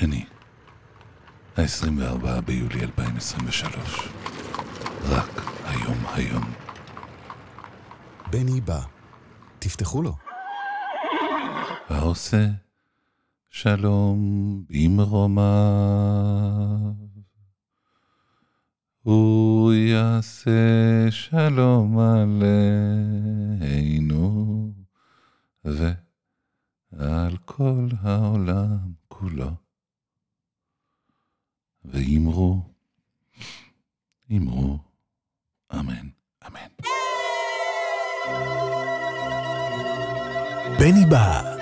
שני, ה-24 ביולי 2023. רק היום היום. בני בא. תפתחו לו. העושה שלום במרומיו. הוא יעשה שלום עלינו ועל כל העולם כולו. ואמרו, אמרו, אמן, אמן. בני בא.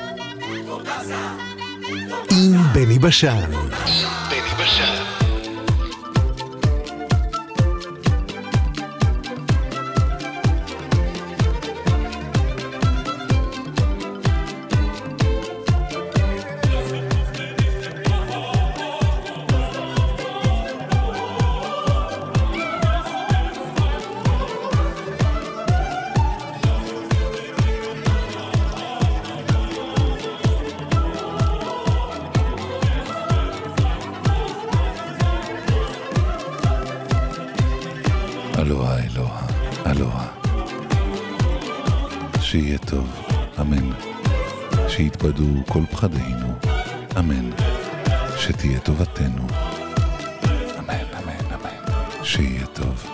עם בני בשן. בני בשן. טוב, אמן. שיתבדו כל פחדינו, אמן. שתהיה טובתנו, אמן, אמן, אמן. שיהיה טוב.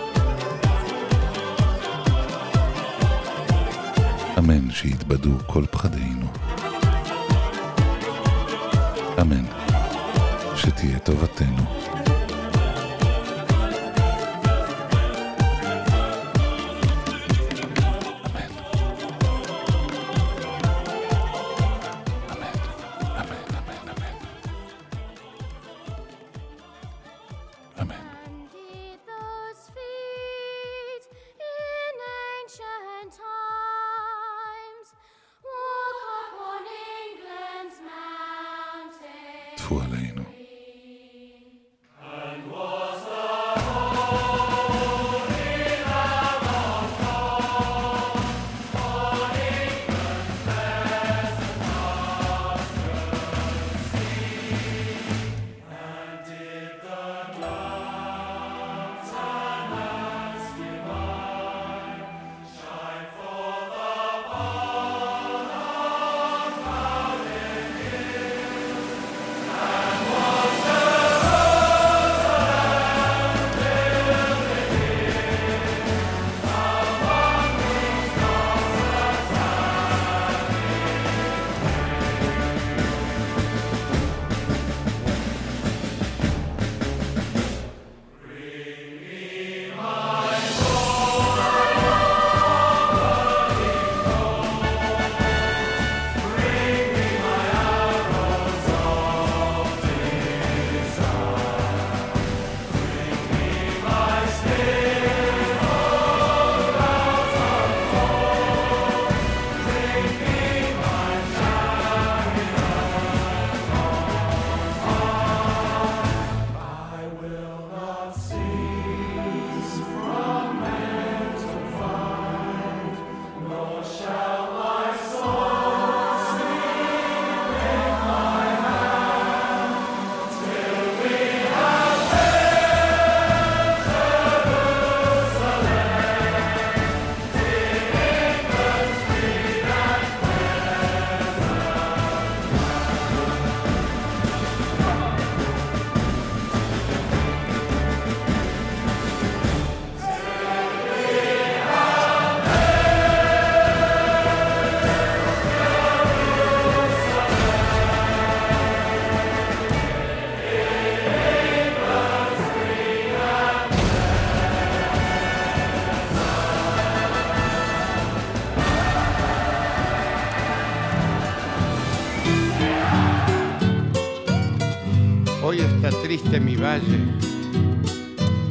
אמן שיתבדו כל פחדינו. אמן. שתהיה טובתנו.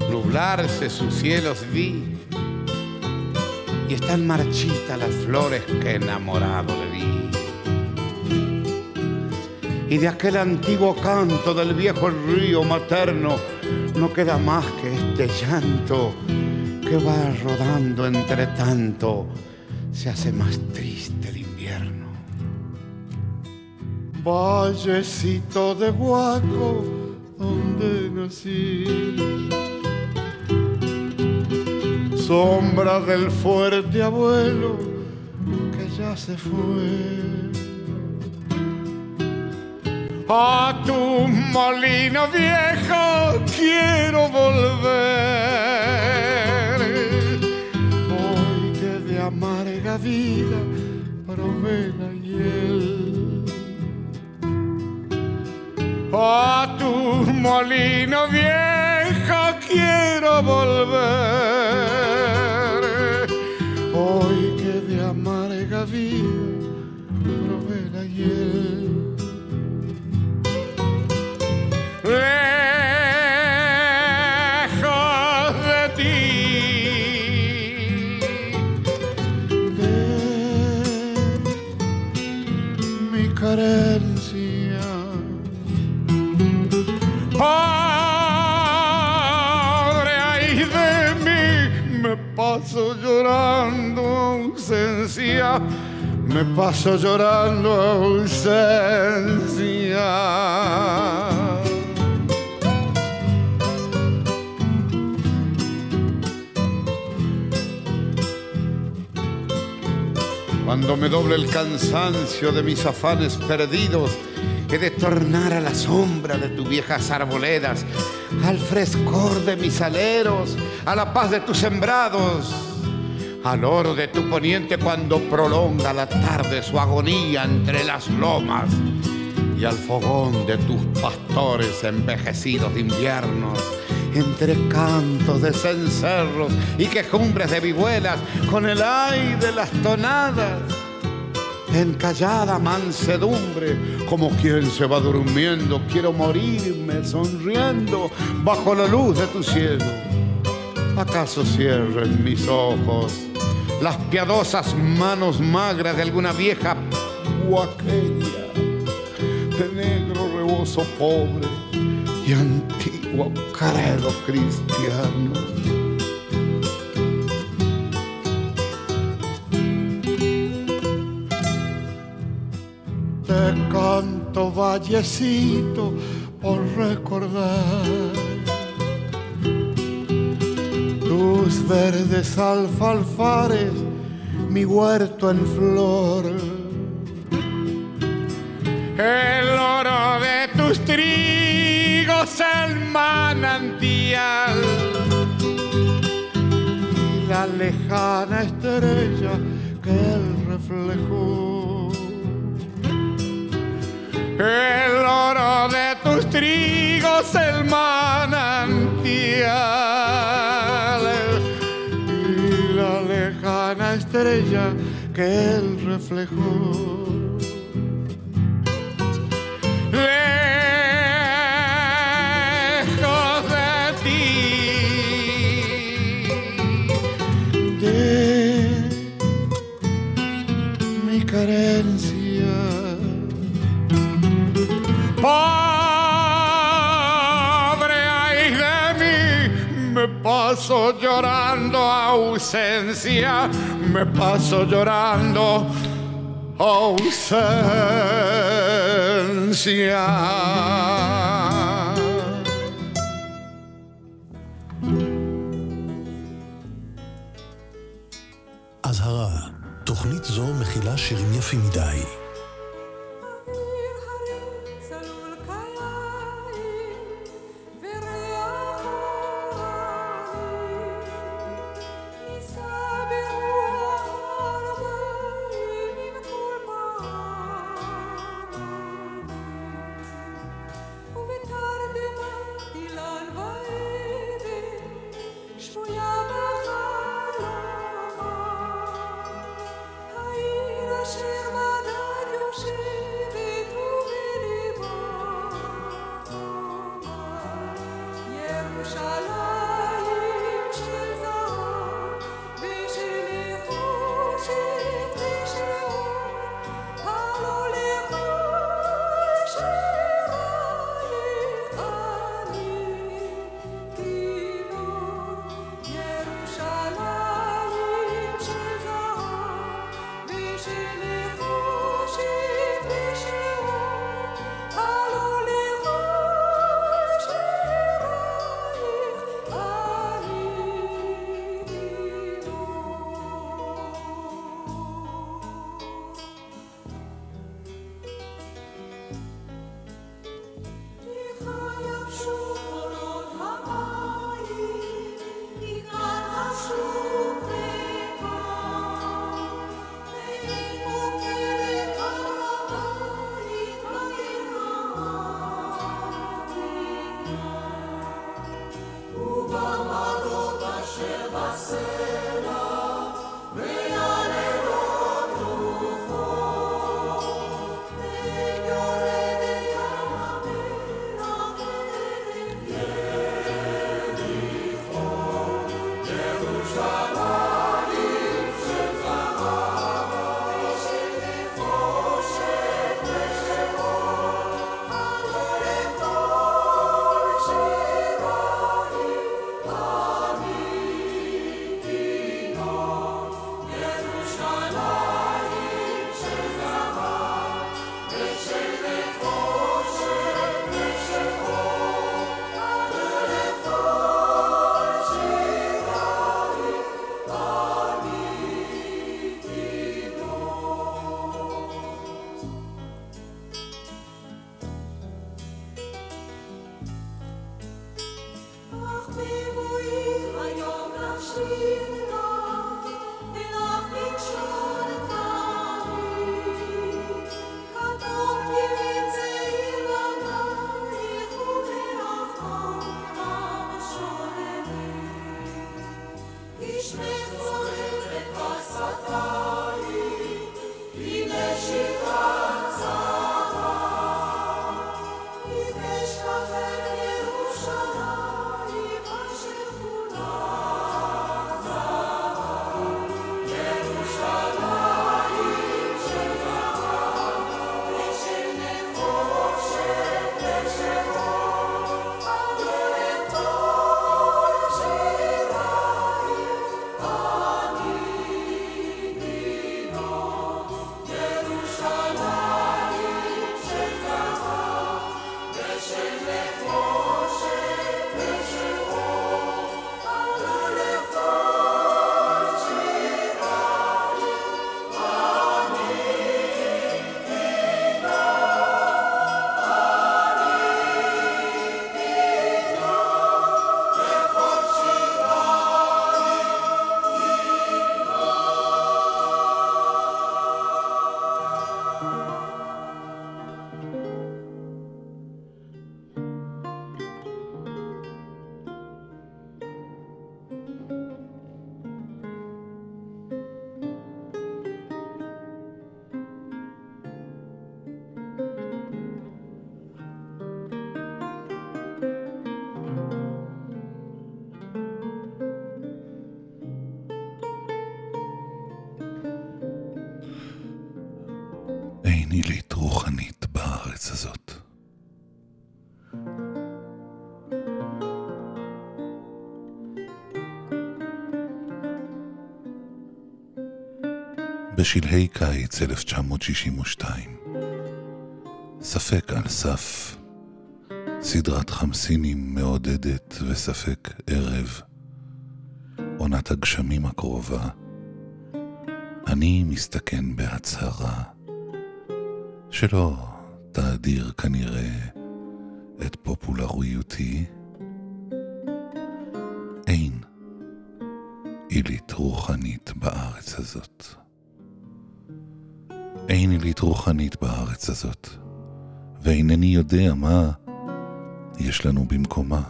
Nublarse sus cielos vi, y están marchitas las flores que enamorado le di. Y de aquel antiguo canto del viejo río materno no queda más que este llanto que va rodando entre tanto, se hace más triste el invierno. vallecito de Huaco, Sombra del fuerte abuelo que ya se fue. A tu molino viejo quiero volver. Hoy que de amarga vida probé la hiel. A molino viejo quiero volver. Hoy que de amarga vida probé la hiel. Me paso llorando ausencia. Cuando me doble el cansancio de mis afanes perdidos, he de tornar a la sombra de tus viejas arboledas, al frescor de mis aleros, a la paz de tus sembrados, al oro de tu poniente cuando prolonga la tarde su agonía entre las lomas, y al fogón de tus pastores envejecidos de inviernos, entre cantos de cencerros y quejumbres de vihuelas, con el aire de las tonadas, en callada mansedumbre, como quien se va durmiendo, quiero morirme sonriendo bajo la luz de tu cielo. ¿Acaso cierren mis ojos las piadosas manos magras de alguna vieja huaqueña de negro rebozo pobre y antiguo credo cristiano? Te canto vallecito por recordar verdes alfalfares, mi huerto en flor. El oro de tus trigos, el manantial y la lejana estrella que él reflejó. El oro de tus trigos, el manantial estrella que él reflejó. Lejos de ti, de mi carencia. Pobre ay de mí, me paso llorando ausencia, me paso llorando ausencia. אזהרה, תוכנית זו מכילה שירים יפים מדי. בשלהי קיץ 1962. ספק על סף, סדרת חמסינים מעודדת וספק ערב, עונת הגשמים הקרובה. אני מסתכן בהצהרה, שלא תאדיר כנראה את פופולריותי. אין עילית רוחנית בארץ הזאת. אין עילית רוחנית בארץ הזאת, ואינני יודע מה יש לנו במקומה.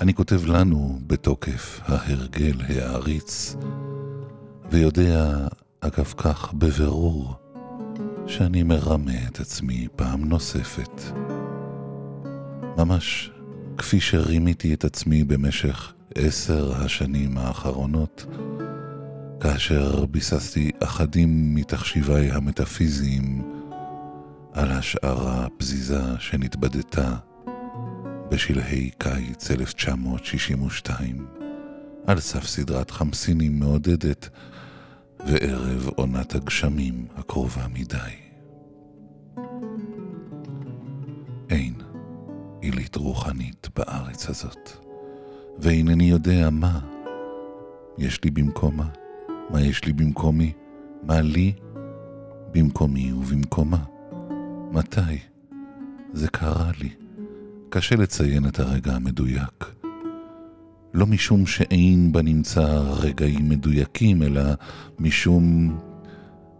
אני כותב לנו בתוקף ההרגל העריץ, ויודע, אגב כך, בבירור, שאני מרמה את עצמי פעם נוספת. ממש כפי שרימיתי את עצמי במשך עשר השנים האחרונות, כאשר ביססתי אחדים מתחשיביי המטאפיזיים על השערה הפזיזה שנתבדתה בשלהי קיץ 1962, על סף סדרת חמסינים מעודדת וערב עונת הגשמים הקרובה מדי. אין עילית רוחנית בארץ הזאת, ואינני יודע מה יש לי במקומה, מה יש לי במקומי, מה לי במקומי ובמקומה. מתי זה קרה לי? קשה לציין את הרגע המדויק. לא משום שאין בנמצא רגעים מדויקים, אלא משום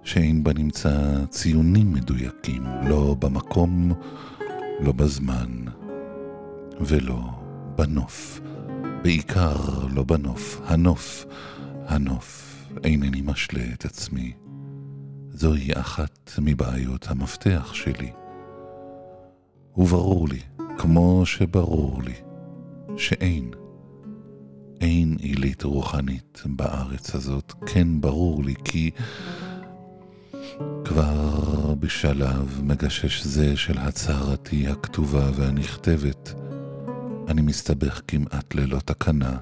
שאין בנמצא ציונים מדויקים, לא במקום, לא בזמן, ולא בנוף. בעיקר לא בנוף. הנוף, הנוף, אינני משלה את עצמי. זוהי אחת מבעיות המפתח שלי. וברור לי, כמו שברור לי, שאין, אין עילית רוחנית בארץ הזאת. כן ברור לי כי כבר בשלב מגשש זה של הצהרתי הכתובה והנכתבת, אני מסתבך כמעט ללא תקנה,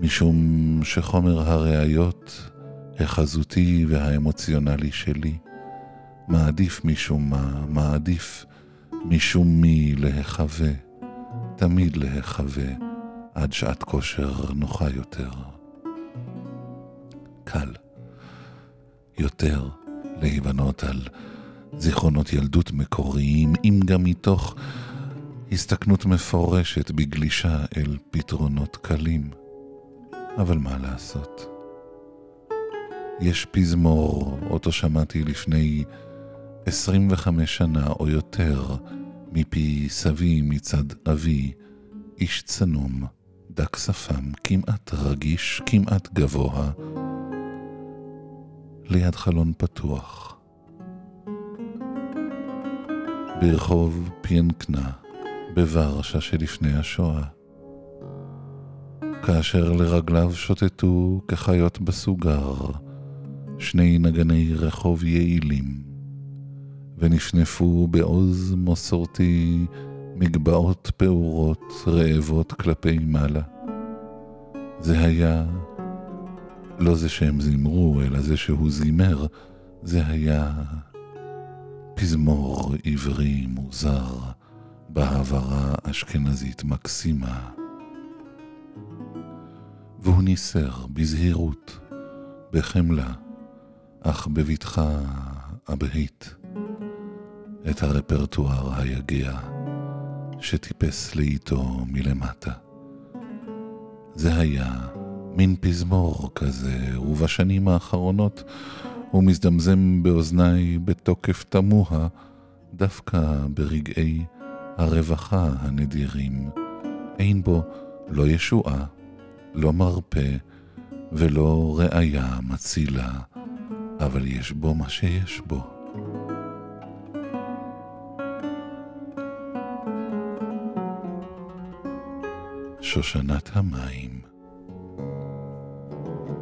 משום שחומר הראיות החזותי והאמוציונלי שלי מעדיף משום מה, מעדיף משום מי להיחווה, תמיד להיחווה, עד שעת כושר נוחה יותר. קל יותר להיבנות על זיכרונות ילדות מקוריים, אם גם מתוך הסתכנות מפורשת בגלישה אל פתרונות קלים. אבל מה לעשות? יש פזמור, אותו שמעתי לפני 25 שנה או יותר, מפי סבי מצד אבי, איש צנום, דק שפם, כמעט רגיש, כמעט גבוה, ליד חלון פתוח. ברחוב פיינקנה, בוורשה שלפני השואה. כאשר לרגליו שוטטו כחיות בסוגר שני נגני רחוב יעילים, ונפנפו בעוז מסורתי מגבעות פעורות רעבות כלפי מעלה. זה היה לא זה שהם זימרו, אלא זה שהוא זימר, זה היה פזמור עברי מוזר בהעברה אשכנזית מקסימה. והוא ניסר בזהירות, בחמלה, אך בבטחה אבהית, את הרפרטואר היגע שטיפס לאיתו מלמטה. זה היה מין פזמור כזה, ובשנים האחרונות הוא מזדמזם באוזניי בתוקף תמוה, דווקא ברגעי הרווחה הנדירים. אין בו לא ישועה, לא מרפא ולא ראיה מצילה, אבל יש בו מה שיש בו. שושנת המים,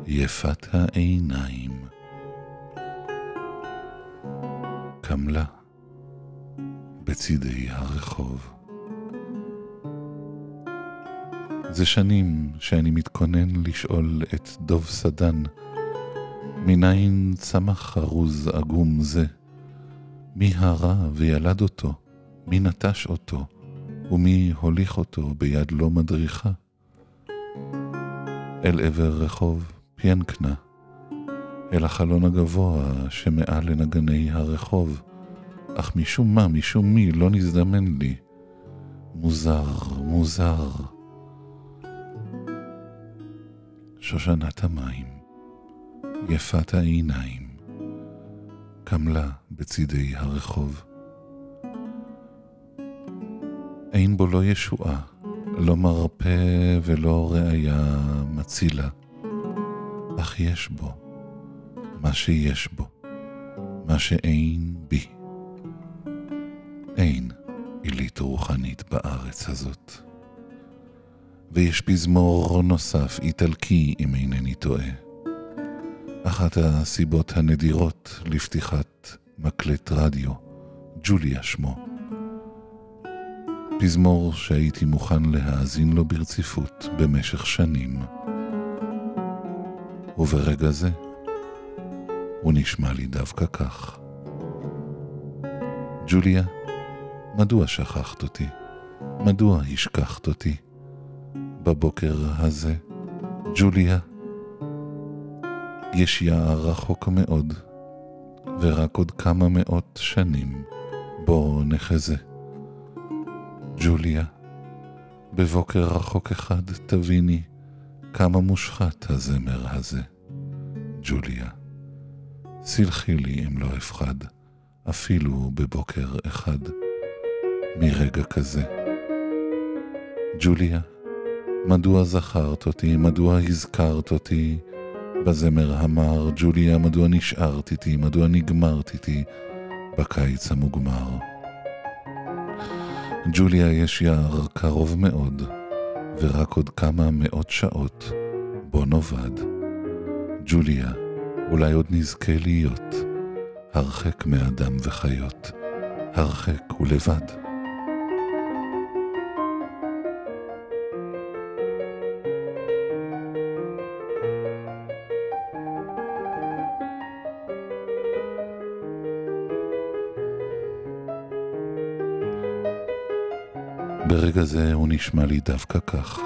יפת העיניים, קמלה בצידי הרחוב. זה שנים שאני מתכונן לשאול את דוב סדן מניין צמח ארוז עגום זה? מי הרע וילד אותו? מי נטש אותו? ומי הוליך אותו ביד לא מדריכה? אל עבר רחוב פיינקנה, אל החלון הגבוה שמעל לנגני הרחוב, אך משום מה, משום מי, לא נזדמן לי. מוזר, מוזר. שושנת המים, יפת העיניים, קמלה בצידי הרחוב. אין בו לא ישועה, לא מרפא ולא ראיה מצילה, אך יש בו מה שיש בו, מה שאין בי. אין עילית רוחנית בארץ הזאת. ויש פזמור נוסף, איטלקי, אם אינני טועה. אחת הסיבות הנדירות לפתיחת מקלט רדיו, ג'וליה שמו. פזמור שהייתי מוכן להאזין לו ברציפות במשך שנים. וברגע זה, הוא נשמע לי דווקא כך. ג'וליה, מדוע שכחת אותי? מדוע השכחת אותי? בבוקר הזה, ג'וליה, יש יער רחוק מאוד, ורק עוד כמה מאות שנים בוא נחזה. ג'וליה, בבוקר רחוק אחד תביני כמה מושחת הזמר הזה. ג'וליה, סלחי לי אם לא אפחד, אפילו בבוקר אחד, מרגע כזה. ג'וליה, מדוע זכרת אותי, מדוע הזכרת אותי בזמר המר, ג'וליה, מדוע נשארת איתי, מדוע נגמרת איתי בקיץ המוגמר. ג'וליה, יש יער קרוב מאוד, ורק עוד כמה מאות שעות בו נאבד. ג'וליה, אולי עוד נזכה להיות הרחק מאדם וחיות, הרחק ולבד. ברגע זה הוא נשמע לי דווקא כך,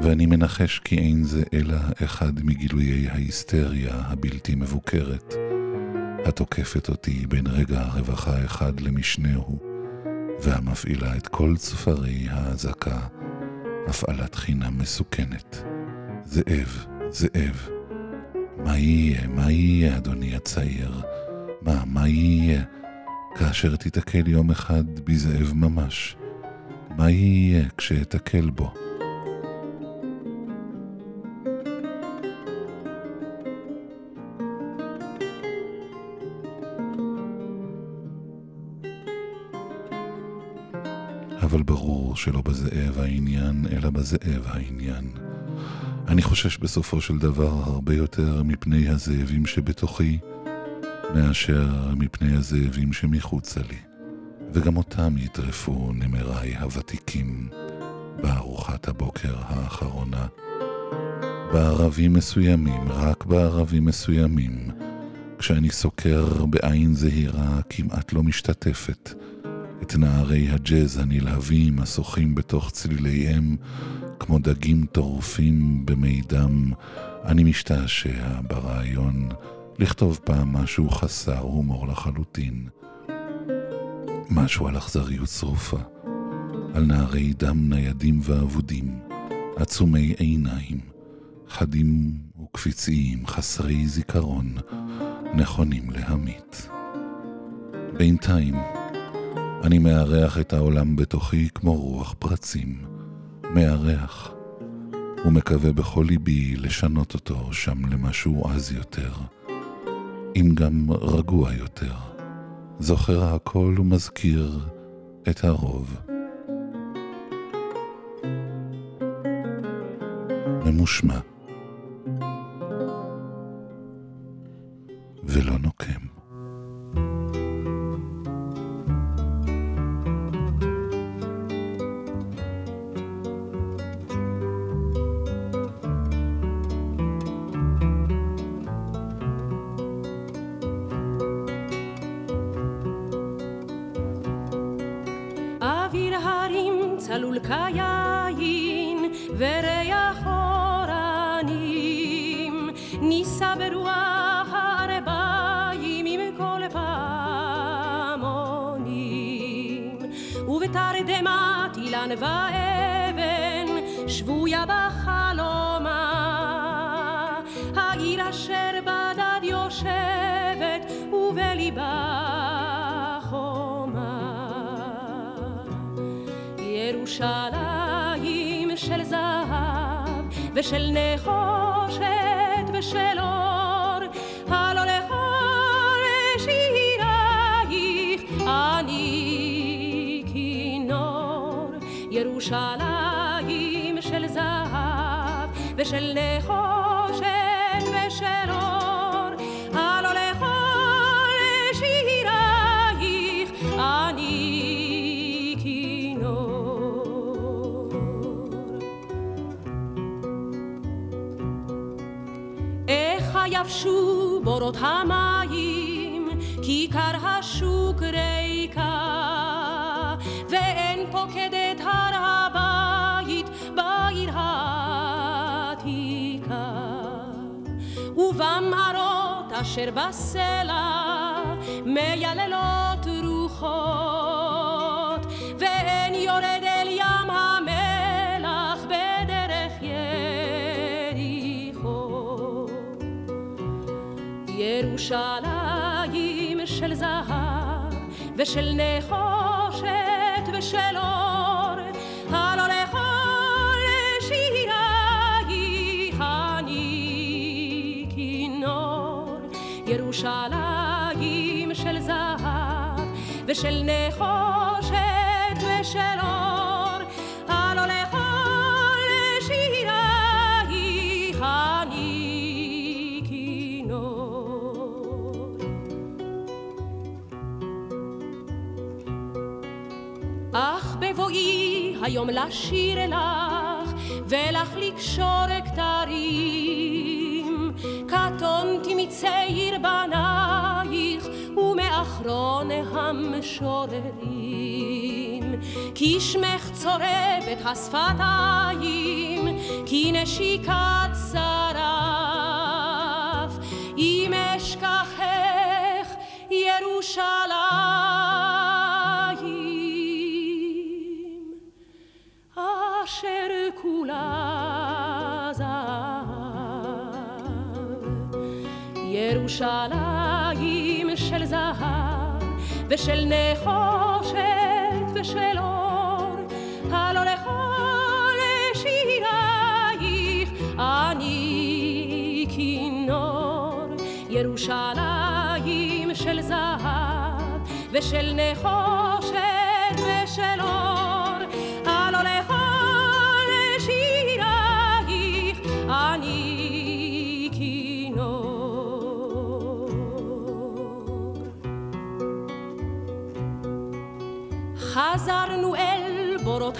ואני מנחש כי אין זה אלא אחד מגילויי ההיסטריה הבלתי מבוקרת, התוקפת אותי בין רגע הרווחה אחד למשנהו, והמפעילה את כל צפרי האזעקה, הפעלת חינם מסוכנת. זאב, זאב, מה יהיה, מה יהיה, אדוני הצעיר? מה, מה יהיה, כאשר תיתקל יום אחד בזאב ממש? מה יהיה כשאתקל בו? אבל ברור שלא בזאב העניין, אלא בזאב העניין. אני חושש בסופו של דבר הרבה יותר מפני הזאבים שבתוכי, מאשר מפני הזאבים שמחוצה לי. וגם אותם יטרפו נמריי הוותיקים בארוחת הבוקר האחרונה. בערבים מסוימים, רק בערבים מסוימים, כשאני סוקר בעין זהירה כמעט לא משתתפת את נערי הג'אז הנלהבים השוחים בתוך צליליהם כמו דגים טורפים במי דם, אני משתעשע ברעיון לכתוב פעם משהו חסר הומור לחלוטין. משהו על אכזריות שרופה, על נערי דם ניידים ואבודים, עצומי עיניים, חדים וקפיציים, חסרי זיכרון, נכונים להמית. בינתיים, אני מארח את העולם בתוכי כמו רוח פרצים, מארח, ומקווה בכל ליבי לשנות אותו שם למשהו עז יותר, אם גם רגוע יותר. זוכר הכל ומזכיר את הרוב. ממושמע ולא נוקם. ואבן שבויה בחלומה. העיר אשר בדד יושבת ובליבה חומה. ירושלים של זהב ושל נחושת ושל ירושלים של זהב ושל נחושת ושל אור. הלא לכל שירייך אני כינור. איך יבשו בורות המים, כיכר השוק ריקה, ואין פוקדת הר אשר בסלע מייללות רוחות, ואין יורד אל ים המלח בדרך יריחו. ירושלים של זהב ושל נחושת ושל אור, ושל נחושת ושל אור, הלא לכל שירייך אני כינור. אך בבואי היום לשיר לך, ולך לקשור כתרים, קטונתי מצעיר בנייך, ומאחרון המשוררים. כי שמך צורב את השפתיים, כי נשיקת ושל נחושת ושל אור, הלא לכל שירייך אני כינור. ירושלים של זהב ושל נחושת ושל אור,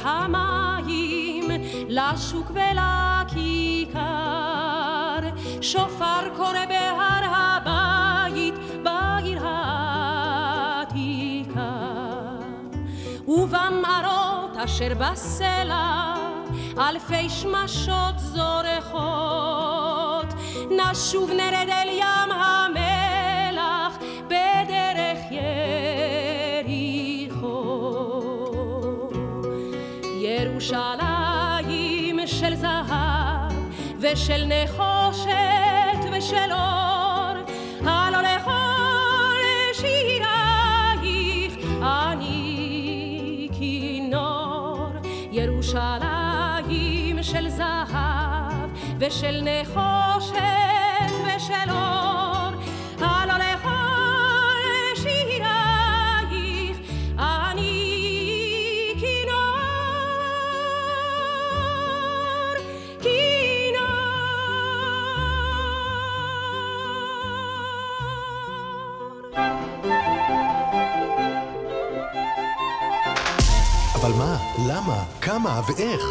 המים, לשוק ולכיכר, שופר קורא בהר הבית, בעיר העתיקה. ובמערות אשר בסלע, אלפי שמשות זורחות, נשוב נרד אל ים ושל נחושת ושל אור, הלא לכל שירייך אני כינור. ירושלים של זהב ושל נחושת כמה ואיך?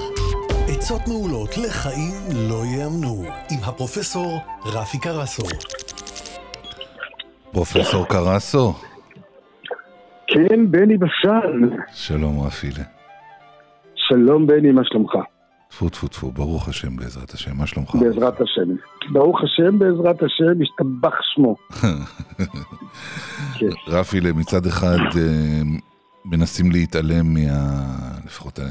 עצות מעולות לחיים לא ייאמנו, עם הפרופסור רפי קרסו. פרופסור קרסו, כן, בני בשן. שלום רפילה. שלום בני, מה שלומך? טפו טפו טפו, ברוך השם בעזרת השם, מה שלומך? בעזרת השם. ברוך השם, בעזרת השם, ישתבח שמו. כן. רפי, מצד אחד אה, מנסים להתעלם מה... לפחות אה,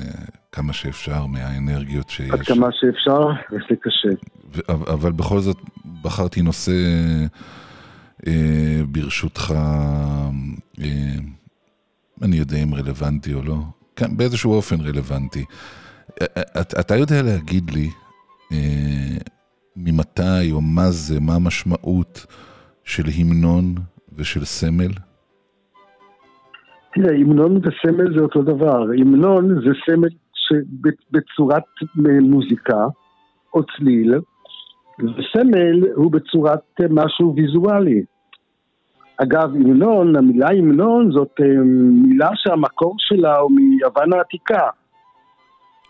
כמה שאפשר מהאנרגיות שיש. עד כמה שאפשר, וזה קשה. ו- אבל- בכל זאת בחרתי נושא, אה, ברשותך, אה, אני יודע אם רלוונטי או לא, כן, באיזשהו אופן רלוונטי. אה, אה, את- אתה יודע להגיד לי אה, ממתי או מה זה, מה המשמעות של המנון ושל סמל? תראה, המנון וסמל זה אותו דבר. המנון זה סמל שבצורת מוזיקה או צליל, וסמל הוא בצורת משהו ויזואלי. אגב, המנון, המילה המנון זאת אה, מילה שהמקור שלה הוא מיוון העתיקה.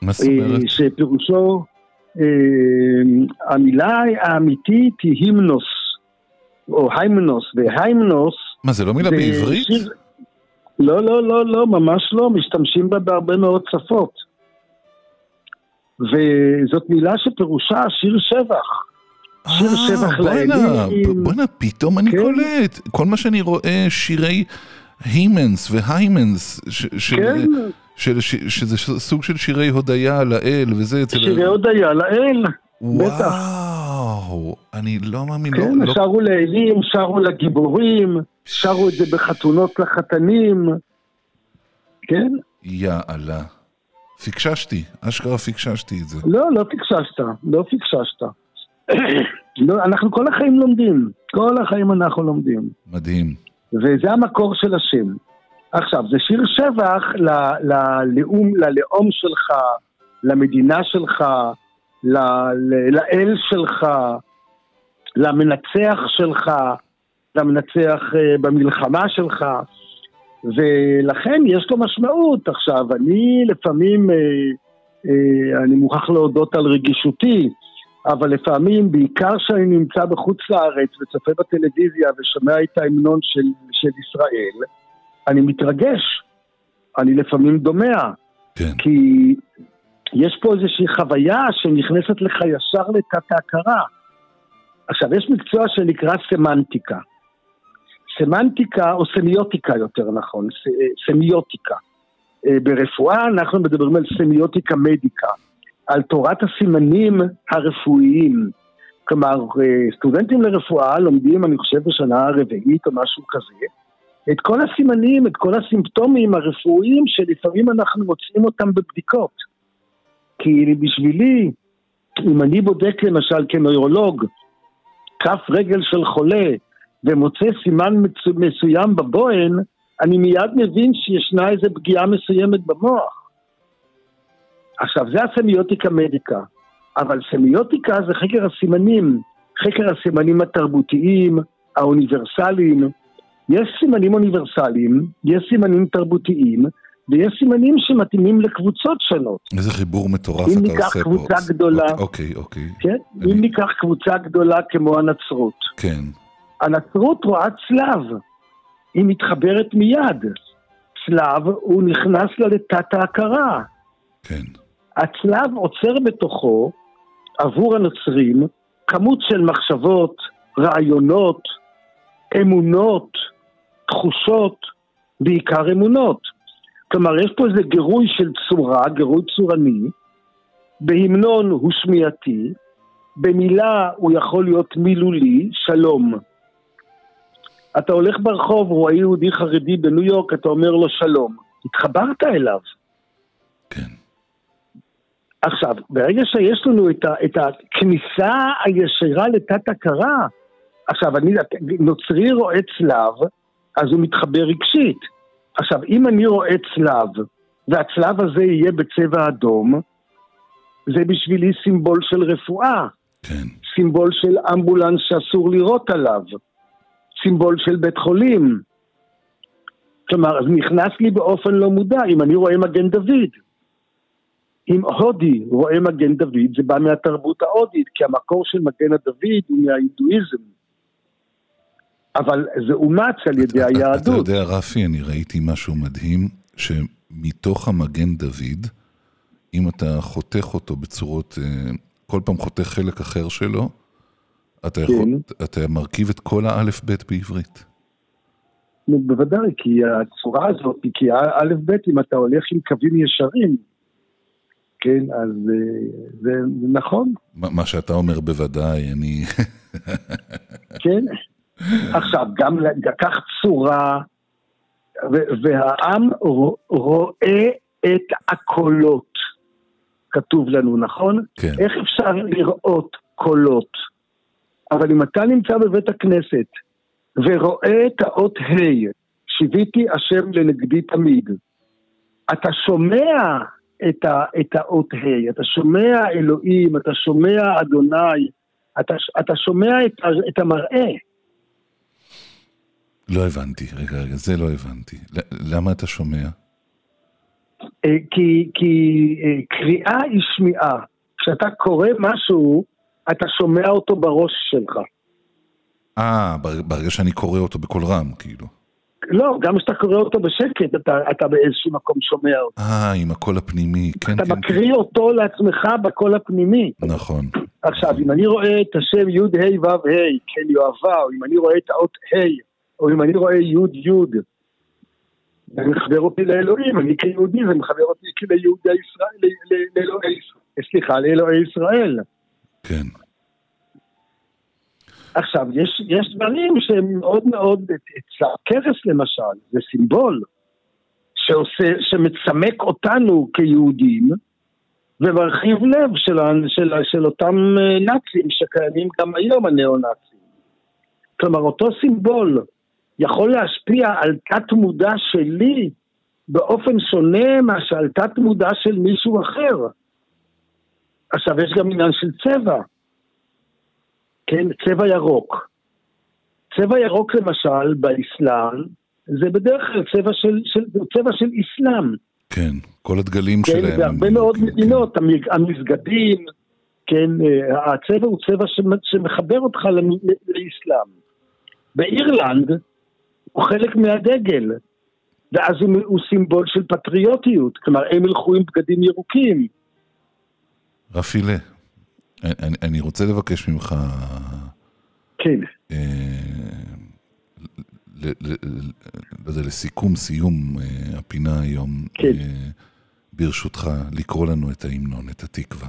מה זאת אומרת? אה, שפירושו, אה, המילה האמיתית היא הימנוס, או היימנוס, והיימנוס מה, זה לא מילה בעברית? שיר- לא, לא, לא, לא, ממש לא, משתמשים בה בהרבה מאוד שפות. וזאת מילה שפירושה שיר שבח. שיר אה, שבח לאלים. בואנה, פתאום אני כן. קולט. כל מה שאני רואה, שירי הימנס והיימנס, כן, שזה סוג של שירי הודיה לאל, וזה אצל... שירי הודיה לאל. בטח. וואו, אני לא מאמין, כן, לא, לא, שרו לאלים, שרו לגיבורים, שרו את זה בחתונות לחתנים. כן? יאללה. פיקששתי, אשכרה פיקששתי את זה. לא, לא פיקששת, לא פיקששת. לא, אנחנו כל החיים לומדים, כל החיים אנחנו לומדים. מדהים. וזה המקור של השם. עכשיו, זה שיר שבח ל- ללאום, ללאום שלך, למדינה שלך, ל- ל- לאל שלך, למנצח שלך, למנצח אה, במלחמה שלך, ולכן יש לו משמעות. עכשיו, אני לפעמים, אה, אה, אני מוכרח להודות על רגישותי, אבל לפעמים, בעיקר כשאני נמצא בחוץ לארץ וצופה בטלוויזיה ושומע את ההמנון של, של ישראל, אני מתרגש. אני לפעמים דומע, כן, כי יש פה איזושהי חוויה שנכנסת לך ישר לתת ההכרה. עכשיו, יש מקצוע שנקרא סמנטיקה. סמנטיקה, או סמיוטיקה יותר נכון, ס- סמיוטיקה. אה, ברפואה אנחנו מדברים על סמיוטיקה מדיקה, על תורת הסימנים הרפואיים. כלומר, אה, סטודנטים לרפואה לומדים, אני חושב, בשנה הרביעית או משהו כזה, את כל הסימנים, את כל הסימפטומים הרפואיים שלפעמים אנחנו מוצאים אותם בבדיקות. כי בשבילי, אם אני בודק למשל כנוירולוג כף רגל של חולה ומוצא סימן מסוים בבוהן, אני מיד מבין שישנה איזו פגיעה מסוימת במוח. עכשיו, זה הסמיוטיקה מדיקה, אבל סמיוטיקה זה חקר הסימנים, חקר הסימנים התרבותיים, האוניברסליים. יש סימנים אוניברסליים, יש סימנים תרבותיים, ויש סימנים שמתאימים לקבוצות שונות. איזה חיבור מטורף אם אתה ניקח עושה פה. קבוצה גדולה- אוקיי, אוקיי, כן? אני- אם ניקח קבוצה גדולה כמו הנצרות, כן, הנצרות רואה צלב, היא מתחברת מיד. צלב, הוא נכנס לה לתת ההכרה. כן, הצלב עוצר בתוכו, עבור הנוצרים, כמות של מחשבות, רעיונות, אמונות, תחושות, בעיקר אמונות. כלומר, יש פה איזה גירוי של צורה, גירוי צורני, בהמנון הוא שמיעתי, במילה הוא יכול להיות מילולי, שלום. אתה הולך ברחוב, רואה יהודי חרדי בניו יורק, אתה אומר לו שלום. התחברת אליו. כן. עכשיו, ברגע שיש לנו את, ה, את הכניסה הישירה לתת הכרה, עכשיו, אני, נוצרי רואה צלב, אז הוא מתחבר רגשית. עכשיו, אם אני רואה צלב, והצלב הזה יהיה בצבע אדום, זה בשבילי סימבול של רפואה, כן, סימבול של אמבולנס שאסור לירות עליו, סימבול של בית חולים. כלומר, אז נכנס לי באופן לא מודע, אם אני רואה מגן דוד. אם הודי רואה מגן דוד, זה בא מהתרבות ההודית, כי המקור של מגן הדוד הוא מההינדואיזם. אבל זה אומץ על ידי אתה- אתה היהדות. יודע, רפי, אני ראיתי משהו מדהים, שמתוך המגן דוד אם אתה חותך אותו בצורות, אה, כל פעם חותך חלק אחר שלו, אתה, יכול, כן. אתה מרכיב את כל האלף-בית בעברית. בוודאי, כי הצורה הזאת, כי ב', אם אתה הולך עם קווים ישרים, כן, אז אה, זה, זה נכון, מה מה שאתה אומר בוודאי, אני... כן. עכשיו, גם לקח צורה, והעם רו- רואה את הקולות, כתוב לנו, נכון? כן. איך אפשר לראות קולות? אבל אם אתה נמצא בבית הכנסת ורואה את האות ה', שיוויתי השם לנגדי תמיד, אתה שומע את, ה, את האות ה', אתה שומע אלוהים, אתה שומע אדוני, אתה, אתה שומע את, את המראה. לא הבנתי, רגע, רגע, זה לא הבנתי. למה אתה שומע? אה, כי, כי אה, קריאה היא שמיעה. כשאתה קורא משהו, אתה שומע אותו בראש שלך. אה, בר- ברגע שאני קורא אותו בקול רם, כאילו. לא, גם כשאתה קורא אותו בשקט, אתה, אתה באיזשהו מקום שומע אותו. אה, עם הקול הפנימי, כן, אתה כן, מקריא אותו לעצמך בקול הפנימי. כן. נכון. עכשיו, אם אני רואה את השם י' ה' ו' ה', כן יואבה, או אם אני רואה את האות ה', או אם אני רואה י' י', זה מחבר אותי לאלוהים, אני כיהודי, זה מחבר אותי ליהודי ישראל, ל- ל- לאלוהי ישראל, סליחה, לאלוהי ישראל. כן. עכשיו, יש, יש דברים שהם מאוד מאוד, אצל למשל, זה סימבול שעושה, שמצמק אותנו כיהודים ומרחיב לב של, של, של אותם אה, נאצים שקיימים גם היום, הניאו-נאצים. כלומר, אותו סימבול יכול להשפיע על תת שלי באופן שונה מאשר על תת מודע של מישהו אחר. עכשיו, יש גם עניין של צבע. כן, צבע ירוק. צבע ירוק למשל באסלאם זה בדרך כלל צבע של, של, צבע של אסלאם. כן, כל הדגלים כן, שלהם. בהרבה הם- מאוד כן, מדינות, המ- המסגדים, כן, אה, הצבע הוא צבע שמ- שמחבר אותך לאסלאם. באירלנד הוא חלק מהדגל, ואז הוא, הוא סימבול של פטריוטיות, כלומר הם ילכו עם בגדים ירוקים. רפי לה, אני, אני רוצה לבקש ממך, כן, אה, ל, ל, ל, לא יודע, לסיכום, סיום אה, הפינה היום, כן. אה, ברשותך, לקרוא לנו את ההמנון, את התקווה.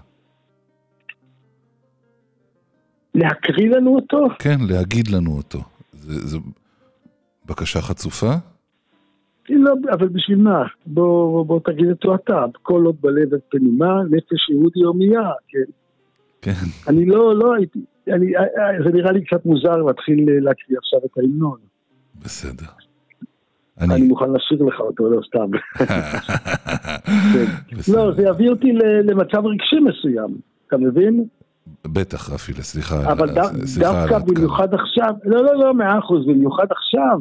להקריא לנו אותו? כן, להגיד לנו אותו. זו בקשה חצופה? לא, אבל בשביל מה? בוא, בוא, בוא תגיד אותו אתה, כל עוד בלב את פנימה, נפש יהודי הומייה, כן. כן. אני לא, לא הייתי, אני, זה נראה לי קצת מוזר להתחיל להקריא עכשיו את ההמנון. בסדר. אני אני... מוכן לשיר לך אותו, לא סתם. כן. לא, זה יביא אותי למצב רגשי מסוים, אתה מבין? בטח, רפי, סליחה. אבל דו- סליחה דווקא. במיוחד עכשיו, לא, לא, לא, מאה אחוז, במיוחד עכשיו,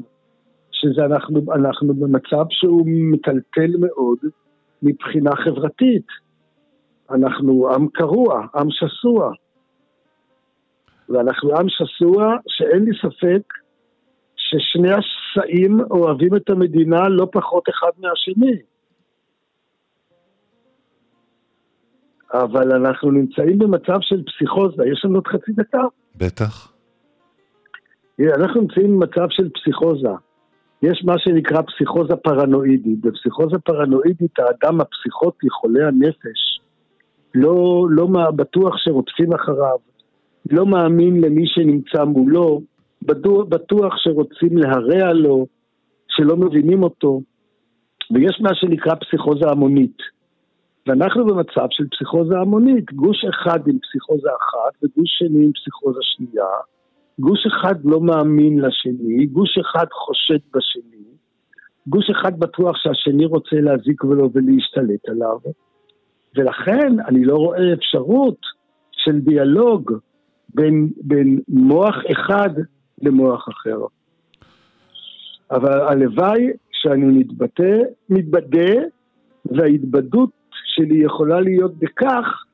שזה אנחנו, אנחנו במצב שהוא מטלטל מאוד מבחינה חברתית. אנחנו עם קרוע, עם שסוע. ואנחנו עם שסוע שאין לי ספק ששני השסעים אוהבים את המדינה לא פחות אחד מהשני. אבל אנחנו נמצאים במצב של פסיכוזה, יש לנו עוד חצי דקה? בטח. אנחנו נמצאים במצב של פסיכוזה. יש מה שנקרא פסיכוזה פרנואידית. בפסיכוזה פרנואידית האדם הפסיכוטי, חולה הנפש, לא, לא בטוח שרודפים אחריו, לא מאמין למי שנמצא מולו, בטוח, בטוח שרוצים להרע לו, שלא מבינים אותו, ויש מה שנקרא פסיכוזה המונית. ואנחנו במצב של פסיכוזה המונית, גוש אחד עם פסיכוזה אחת וגוש שני עם פסיכוזה שנייה, גוש אחד לא מאמין לשני, גוש אחד חושד בשני, גוש אחד בטוח שהשני רוצה להזיק לו ולהשתלט עליו, ולכן אני לא רואה אפשרות של דיאלוג בין, בין מוח אחד למוח אחר. אבל הלוואי שאני מתבטא, מתבדה, וההתבדות שלי יכולה להיות בכך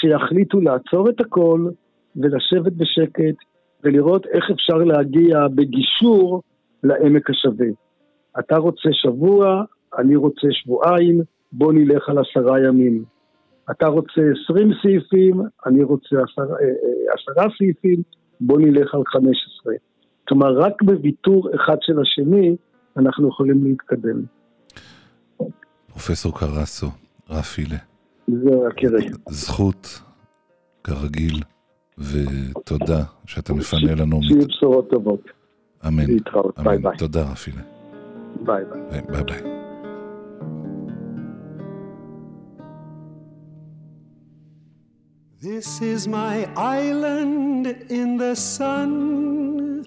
שיחליטו לעצור את הכל ולשבת בשקט ולראות איך אפשר להגיע בגישור לעמק השווה. אתה רוצה שבוע, אני רוצה שבועיים, בוא נלך על עשרה ימים. אתה רוצה 20 סעיפים, אני רוצה עשר, אה, אה, עשרה סעיפים, בוא נלך על 15. כלומר, רק בוויתור אחד של השני, אנחנו יכולים להתקדם. פרופסור קרסו, רפילה. זכות, כרגיל, ותודה שאתה מפנה לנו. שיהיו בשורות טובות. אמן. להתראות. ביי אמן. ביי. תודה, רפילה. ביי ביי. ביי ביי. ביי. This is my island in the sun,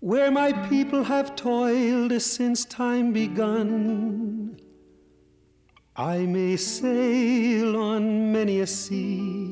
where my people have toiled since time begun. I may sail on many a sea,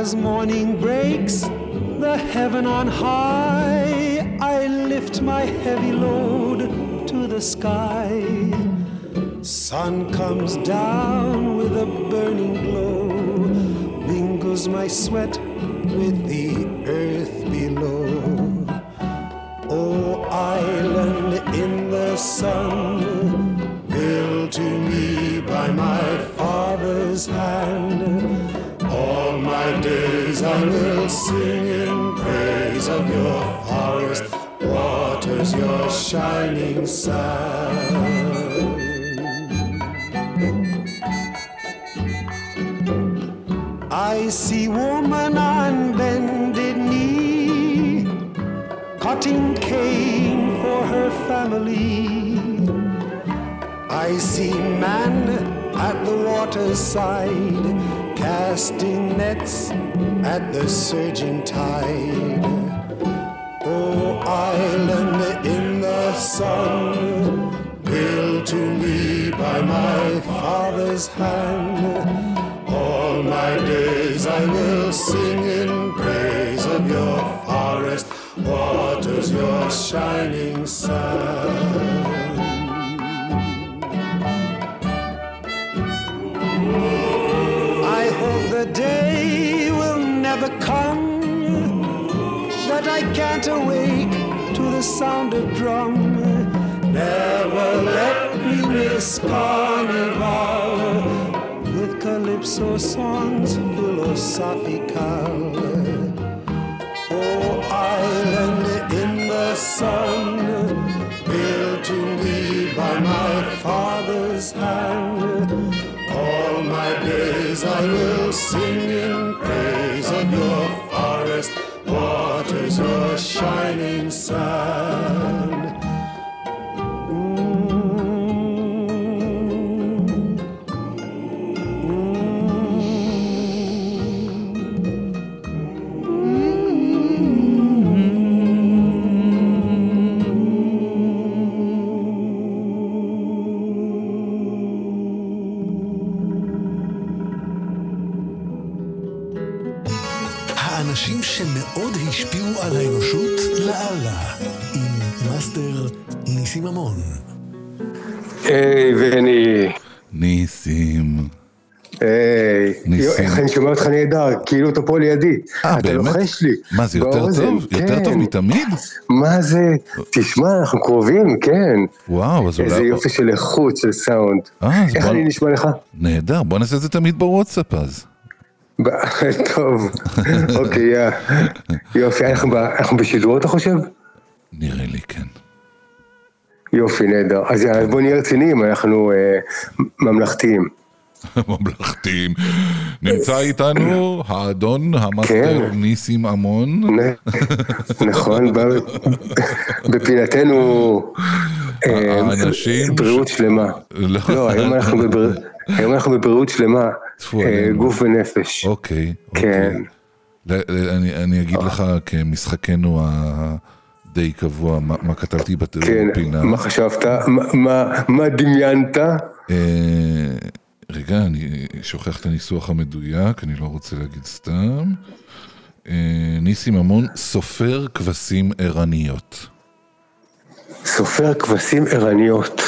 As morning breaks, the heaven on high, I lift my heavy load to the sky. Sun comes down with a burning glow, mingles my sweat with the earth below. Oh, island in the sun, shining sun. I see woman on bended knee, cutting cane for her family. I see man at the water's side, casting nets at the surging tide. Oh, island in sun, built to me by my father's hand. All my days I will sing in praise of your forest waters, your shining sun. I hope the day will never come that I can't awake to the sound of drum. Never let me miss carnival with calypso songs philosophical. Oh, island in the sun, built to me by my father's hand. היי, בני. ניסים. היי. ניסים. איך אני שומע אותך נהדר, כאילו אתה פה לידי. אה, אתה באמת? לוחש לי. מה, זה יותר טוב? יותר כן. טוב מתמיד? מה זה? תשמע, אנחנו קרובים, כן. וואו, אז איזה אולי... יופי של איכות, של סאונד. אה, איך אני נשמע לך? נהדר, בוא נעשה את זה תמיד בוואטסאפ אז. טוב, אוקיי. יופי, אנחנו בשידור אתה חושב? נראה לי כן. יופי, נהדר. אז יאללה, בוא נהיה רציניים, אנחנו אה, ממלכתיים. ממלכתיים. נמצא איתנו האדון, המאסטר כן. ניסים עמון. נכון, ב- בפינתנו אה, האנשים בריאות שלמה. לא. היום אנחנו בבר- היום אנחנו בבריאות שלמה, אה. גוף ונפש. אוקיי. כן. אוקיי. אני, אני אגיד לך כמשחקנו די קבוע מה, מה כתבתי בתיאור כן, פינה. מה חשבת? מה- מה- מה דמיינת? אה, רגע, אני שוכח את הניסוח המדויק, אני לא רוצה להגיד סתם. אה, ניסים ממון, סופר כבשים ערניות. סופר כבשים ערניות.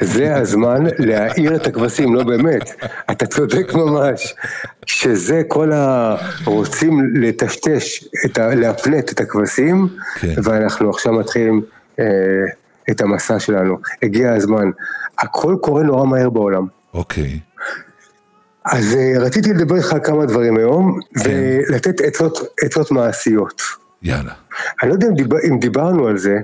זה הזמן להעיר את הכבשים, לא באמת. אתה צודק ממש. שזה כל הרוצים לטשטש, ה... להפנט את הכבשים, כן. ואנחנו עכשיו מתחילים אה, את המסע שלנו. הגיע הזמן. הכל קורה נורא מהר בעולם. אוקיי, אז אה, רציתי לדבר איתך על כמה דברים היום, כן. ולתת עצות, עצות מעשיות. יאללה. אני לא יודע אם, דיבר, אם דיברנו על זה,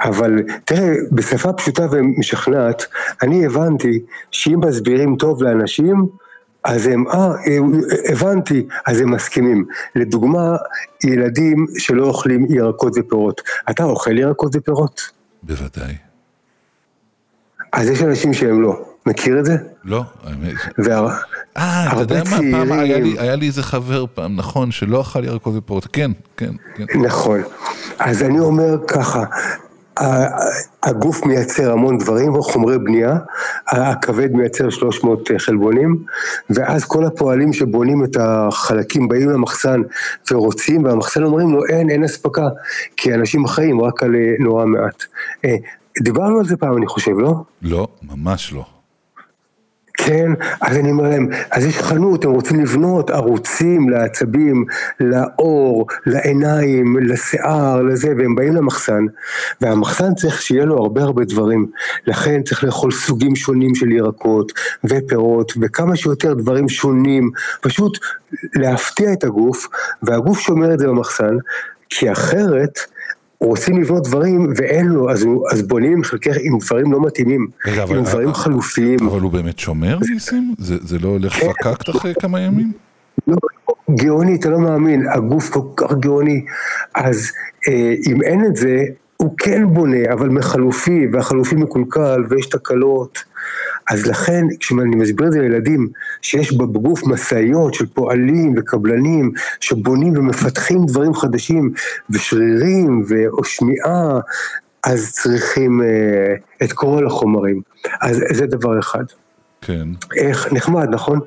אבל תראה, בשפה פשוטה ומשכנעת, אני הבנתי שאם מסבירים טוב לאנשים, אז הם, אה, הבנתי, אז הם מסכימים. לדוגמה, ילדים שלא אוכלים ירקות ופירות. אתה אוכל ירקות ופירות? בוודאי. אז יש אנשים שהם לא. מכיר את זה? לא, האמת. אה, אתה יודע מה, פעם היה לי. היה לי איזה חבר פעם, נכון, שלא אכל ירקות ופירות, כן, כן, כן. נכון. אז אני אומר ככה, הגוף מייצר המון דברים, חומרי בנייה, הכבד מייצר 300 חלבונים, ואז כל הפועלים שבונים את החלקים באים למחסן ורוצים, והמחסן אומרים לו אין, אין אספקה, כי אנשים חיים רק על אה, נורא מעט. אה, דיברנו על זה פעם, אני חושב, לא? לא, ממש לא. כן, אז אני אומר להם, אז יש חנות, הם רוצים לבנות ערוצים לעצבים, לאור, לעיניים, לשיער, לזה, והם באים למחסן, והמחסן צריך שיהיה לו הרבה הרבה דברים, לכן צריך לאכול סוגים שונים של ירקות ופירות, וכמה שיותר דברים שונים, פשוט להפתיע את הגוף, והגוף שומר את זה במחסן, כי אחרת... רוצים לבנות דברים ואין לו, אז, הוא, אז בונים חלקי, עם דברים לא מתאימים, רגע, אבל- עם דברים חלופיים. אבל הוא באמת שומר, ניסים? זה זה לא הולך כן. פקקט אחרי כמה ימים? לא, גאוני, אתה לא מאמין, הגוף כל כך גאוני. אז אה, אם אין את זה, הוא כן בונה, אבל מחלופי, והחלופי מקולקל, ויש תקלות. אז לכן, כשאני מסביר את זה לילדים, שיש בגוף משאיות של פועלים וקבלנים, שבונים ומפתחים דברים חדשים, ושרירים, או שמיעה, אז צריכים אה, את כל החומרים. אז זה דבר אחד. כן. איך, נחמד, נכון?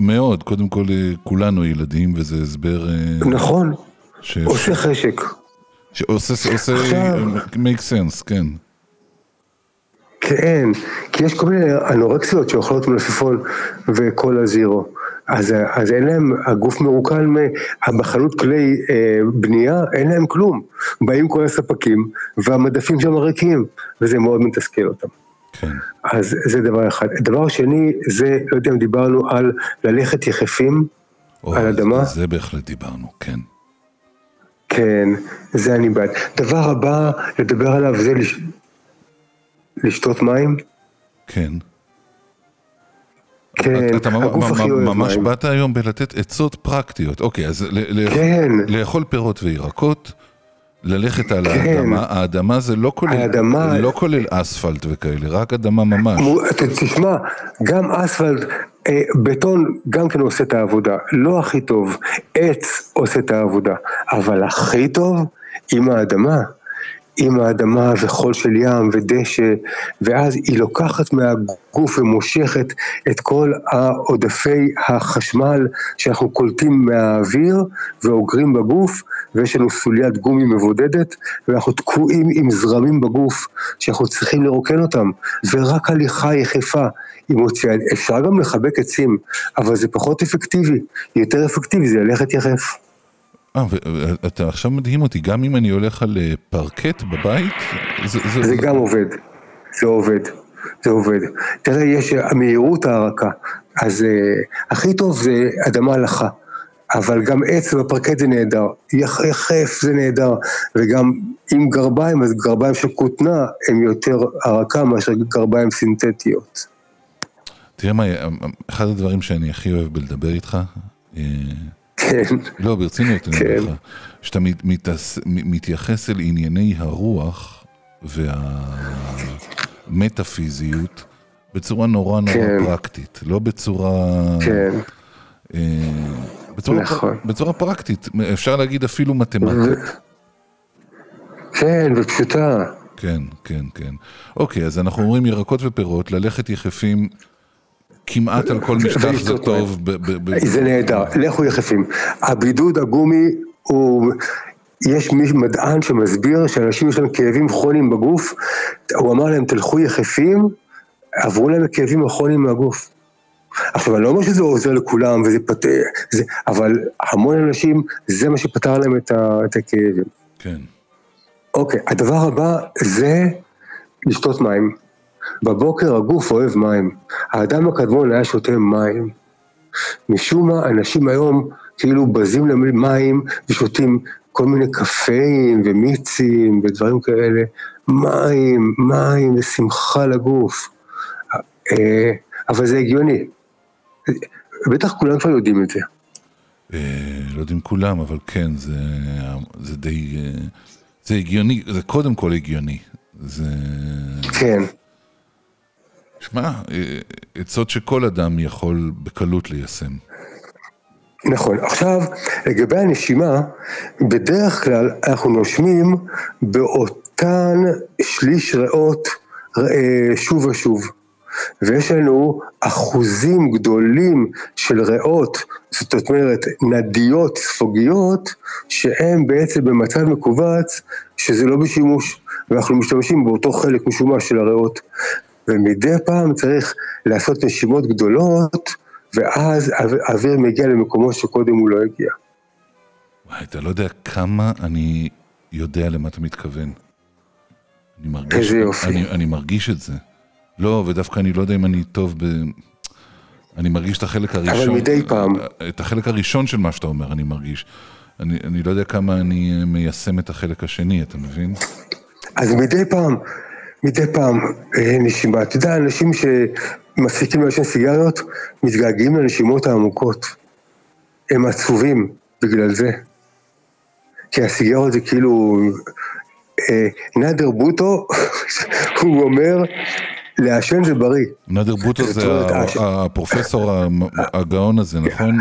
מאוד, קודם כל אה, כולנו ילדים, וזה הסבר אה, נכון, ש- עושה חשק. שעושה, עושה, עכשיו- make sense, כן. כן, כי יש כל מיני אנורקסיות שאוכלות מלפפון וקולה זירו. אז, אז אין להם, הגוף מרוקן, בחנות כלי אה, בנייה, אין להם כלום. באים כל הספקים, והמדפים שם ריקים, וזה מאוד מתסכל אותם. כן. אז זה דבר אחד. דבר שני, זה, לא יודע אם דיברנו על ללכת יחפים או, על אדמה. אז זה בהחלט דיברנו, כן. כן, זה אני בעד. דבר הבא לדבר עליו זה לש... לשתות מים. כן. כן, אתה הגוף הכי אוהב ממש מים. באת היום בלתת עצות פרקטיות. אוקיי, אז כן. לאכול פירות וירקות, ללכת על כן. האדמה, האדמה זה לא כולל, האדמה- לא כולל אספלט וכאלה, רק אדמה ממש. תשמע, גם אספלט, אה, בטון גם כן עושה את העבודה, לא הכי טוב, עץ עושה את העבודה, אבל הכי טוב עם האדמה. עם האדמה וחול של ים ודשא, ואז היא לוקחת מהגוף ומושכת את כל העודפי החשמל שאנחנו קולטים מהאוויר ואוגרים בגוף, ויש לנו סוליית גומי מבודדת, ואנחנו תקועים עם זרמים בגוף שאנחנו צריכים לרוקן אותם, ורק הליכה יחפה אפשר גם לחבק עצים, אבל זה פחות אפקטיבי, יותר אפקטיבי זה ללכת יחף. אה, ואתה עכשיו מדהים אותי, גם אם אני הולך על אה, פרקט בבית, זה, זה, זה גם עובד, זה עובד, זה עובד. תראה, יש המהירות ההרקה, אז uh, הכי טוב זה אדמה לחה, אבל גם עץ בפרקט זה נהדר, יח- יחף זה נהדר, וגם עם גרביים, אז גרביים של כותנה הם יותר הרקה מאשר גרביים סינתטיות. תראה מה, אחד הדברים שאני הכי אוהב בלדבר איתך, אה, כן, לא, ברצינות, אני כן. אומר לך, שאתה מתייחס אל ענייני הרוח והמטאפיזיות בצורה נורא נורא כן. פרקטית, לא בצורה... כן, אה, בצורה, נכון. פר, בצורה פרקטית, אפשר להגיד אפילו מתמטית. כן, ופשוטה. כן, כן, כן. אוקיי, אז אנחנו אומרים ירקות ופירות, ללכת יחפים כמעט על כל משטח זה טוב. זה נהדר, לכו יחפים. הבידוד הגומי הוא... יש מי מדען שמסביר שאנשים יש להם כאבים כרוניים בגוף, הוא אמר להם תלכו יחפים, עברו להם כאבים כרוניים מהגוף. עכשיו אני לא אומר שזה עוזר לכולם וזה פת... זה... אבל המון אנשים זה מה שפתר להם את, ה... את הכאבים. כן. אוקיי, הדבר הבא זה לשתות מים. בבוקר הגוף אוהב מים. האדם הקדמון היה שותה מים. משום מה, אנשים היום כאילו בזים למים ושותים כל מיני קפאים ומיצים ודברים כאלה. מים, מים ושמחה לגוף. אה, אבל זה הגיוני. בטח כולם כבר יודעים את זה. אה, לא יודעים כולם, אבל כן, זה, זה די... אה, זה הגיוני, זה קודם כל הגיוני. זה... כן. שמע, אה, עצות שכל אדם יכול בקלות ליישם. נכון. עכשיו, לגבי הנשימה, בדרך כלל אנחנו נושמים באותן שליש ריאות אה, שוב ושוב. ויש לנו אחוזים גדולים של ריאות, זאת אומרת נדיות ספוגיות, שהן בעצם במצב מכווץ שזה לא בשימוש, ואנחנו משתמשים באותו חלק משומש של הריאות. ומדי פעם צריך לעשות נשימות גדולות, ואז האו- האוויר מגיע למקומות שקודם הוא לא הגיע. וואי, אתה לא יודע כמה אני יודע למה אתה מתכוון. אני מרגיש, איזה יופי. אני, אני מרגיש את זה. לא, ודווקא אני לא יודע אם אני טוב ב... אני מרגיש את החלק הראשון. מדי פעם. את החלק הראשון של מה שאתה אומר, אני מרגיש. אני, אני לא יודע כמה אני מיישם את החלק השני, אתה מבין? אז מדי פעם, מדי פעם אה, נשימה. אתה יודע, אנשים שמפסיקים לעשן סיגריות, מתגעגעים לנשימות העמוקות. הם עצובים בגלל זה. כי הסיגריות זה כאילו... אה, נאדר בוטו, הוא אומר, לעשן זה בריא. נאדר בוטו זה הפרופסור הגאון הזה, נכון?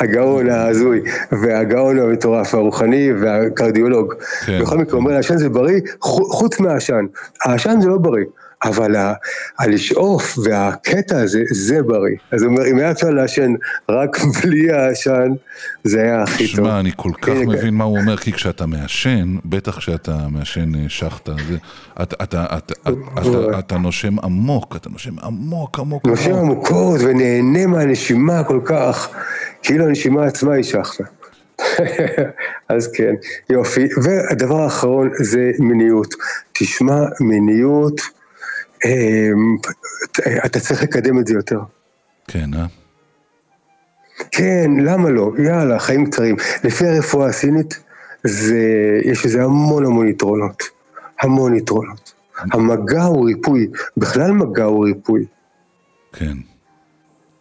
הגאון ההזוי, והגאון המטורף, הרוחני והקרדיולוג. כן. בכל מקרה, אומר לעשן זה בריא, חו- חוץ מהעשן. העשן זה לא בריא, אבל ה- הלשאוף והקטע הזה, זה בריא. אז הוא אומר, אם היה אפשר לעשן רק בלי העשן, זה היה הכי טוב. שמע, אני כל כך הנה, מבין מה הוא אומר, כי כשאתה מעשן, בטח כשאתה מעשן אה, שחטה, זה- אתה- אתה- אתה- אתה- אתה נושם עמוק, אתה נושם עמוק, עמוק, נושם עמוק. עמוקות ונהנה מהנשימה כל כך, כאילו הנשימה עצמה היא שחטה. אז כן, יופי. והדבר האחרון זה מיניות. תשמע, מיניות, אמ, אתה צריך לקדם את זה יותר. כן, אה? כן, למה לא? יאללה, חיים קצרים. לפי הרפואה הסינית, זה, יש לזה המון המון יתרונות. המון יתרונות. המגע הוא ריפוי, בכלל מגע הוא ריפוי. כן.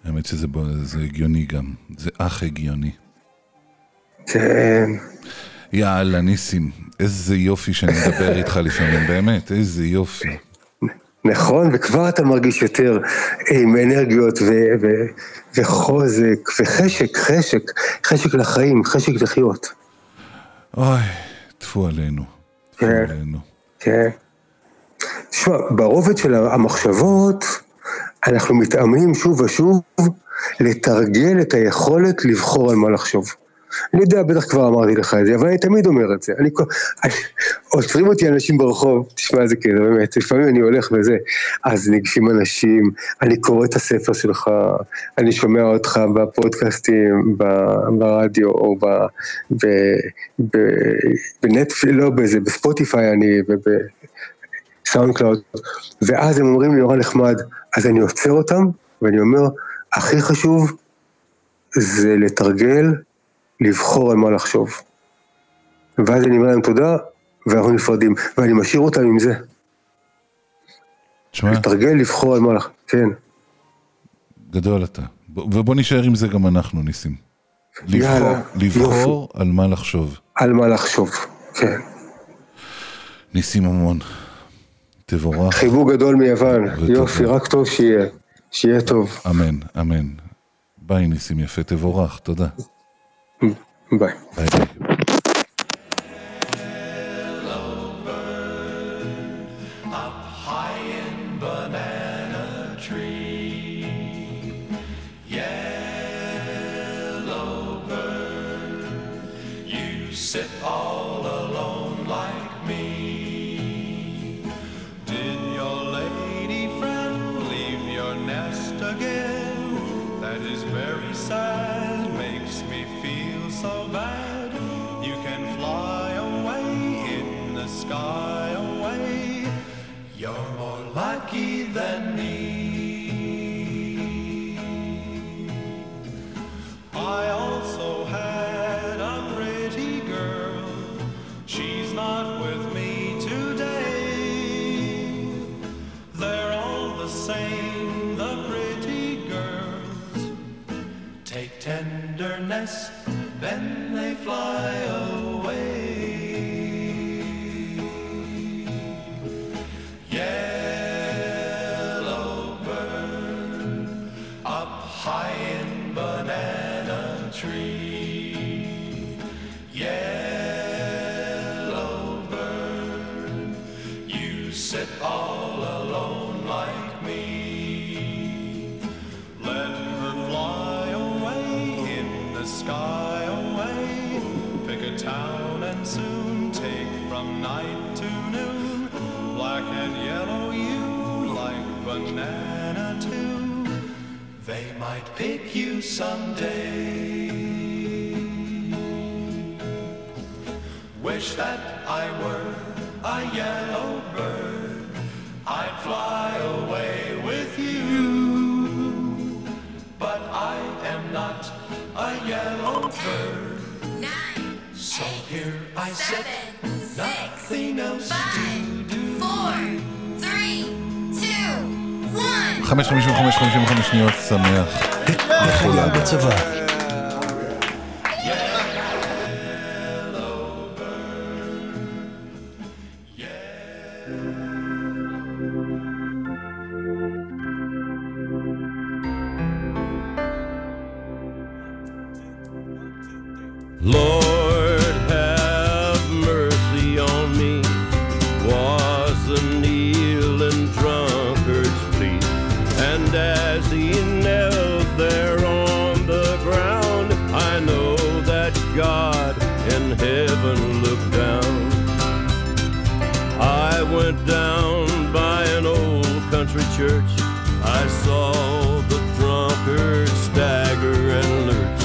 האמת שזה זה הגיוני גם, זה אך הגיוני. כן. יאללה, ניסים, איזה יופי שאני מדבר איתך לפעמים, באמת, איזה יופי. נכון, וכבר אתה מרגיש יותר עם אנרגיות ו- ו- וחוזק וחשק, חשק, חשק לחיים, חשק לחיות. אוי, טפו עלינו, טפו כן. עלינו. כן. תשמע, ברובד של המחשבות, אנחנו מתאמנים שוב ושוב לתרגל את היכולת לבחור על מה לחשוב. אני יודע, בטח כבר אמרתי לך את זה, אבל אני תמיד אומר את זה. אני, אני, עוצרים אותי אנשים ברחוב, תשמע איזה כאילו, באמת, לפעמים אני הולך וזה, אז ניגשים אנשים, אני קורא את הספר שלך, אני שומע אותך בפודקאסטים, ב- ברדיו, או ב... ב... ב... בנטפליקס, לא בזה, בספוטיפיי אני, וב SoundCloud, ואז הם אומרים לי נורא נחמד, אז אני עוצר אותם, ואני אומר, הכי חשוב זה לתרגל, לבחור על מה לחשוב. ואז אני אומר להם תודה, ואנחנו נפרדים, ואני משאיר אותם עם זה. תשמע, לתרגל, לבחור על מה לחשוב, כן. גדול אתה. ובוא נשאר עם זה גם אנחנו, ניסים. לבחור, יאללה, לבחור על מה לחשוב. על מה לחשוב, כן. ניסים המון, תבורך, חיבוק גדול מיוון, ותודה. יופי, רק טוב שיהיה, שיהיה טוב. אמן, אמן. ביי ניסים יפה, תבורך, תודה. ביי. ביי ביי. tenderness, then they fly away. pick you someday. Wish that I were a yellow bird. I'd fly away with you. But I am not a yellow bird. Nine, so eight, here I seven. sit. 555-55 שניות שמח. לכולם. בצבא. went down by an old country church, I saw the drunkard stagger and lurch.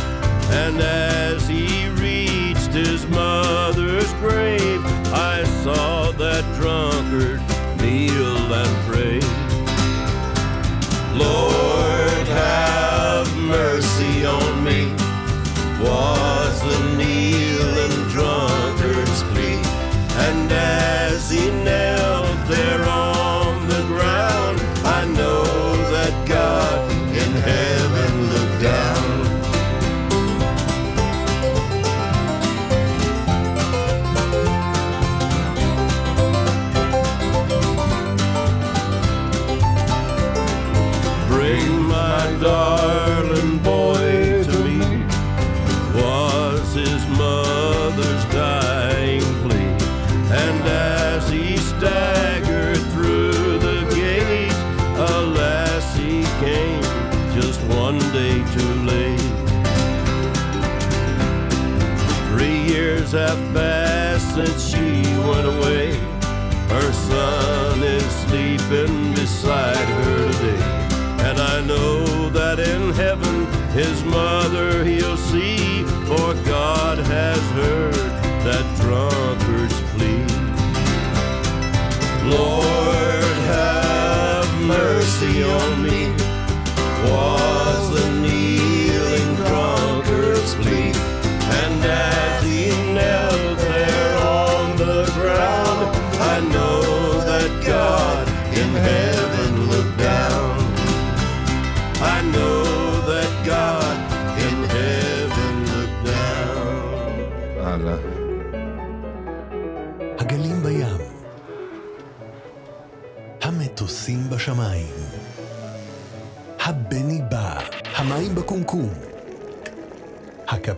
And as he reached his mother's grave, I saw that drunkard kneel and pray. Lord. His mother he'll see, for God has heard that drunkard's plea. Lord,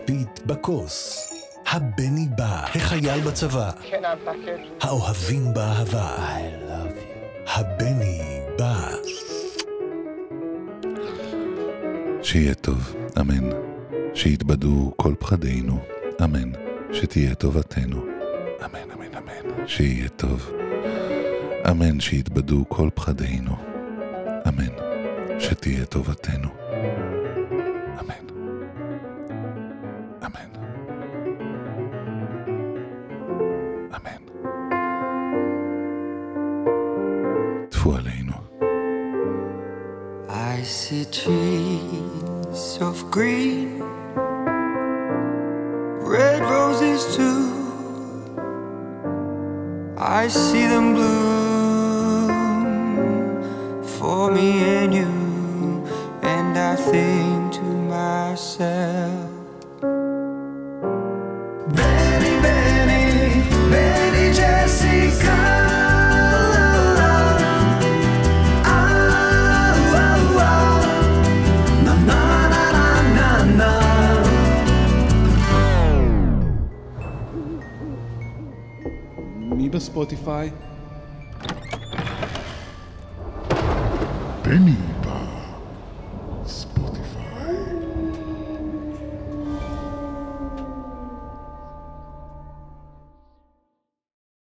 כפית בכוס. הבני בא, החייל בצבא. האוהבים באהבה. הבני בא. שיהיה טוב, אמן. שיתבדו כל פחדינו, אמן. שתהיה טובתנו, אמן, אמן, אמן. שיהיה טוב. אמן שיתבדו כל פחדינו, אמן. שתהיה טובתנו.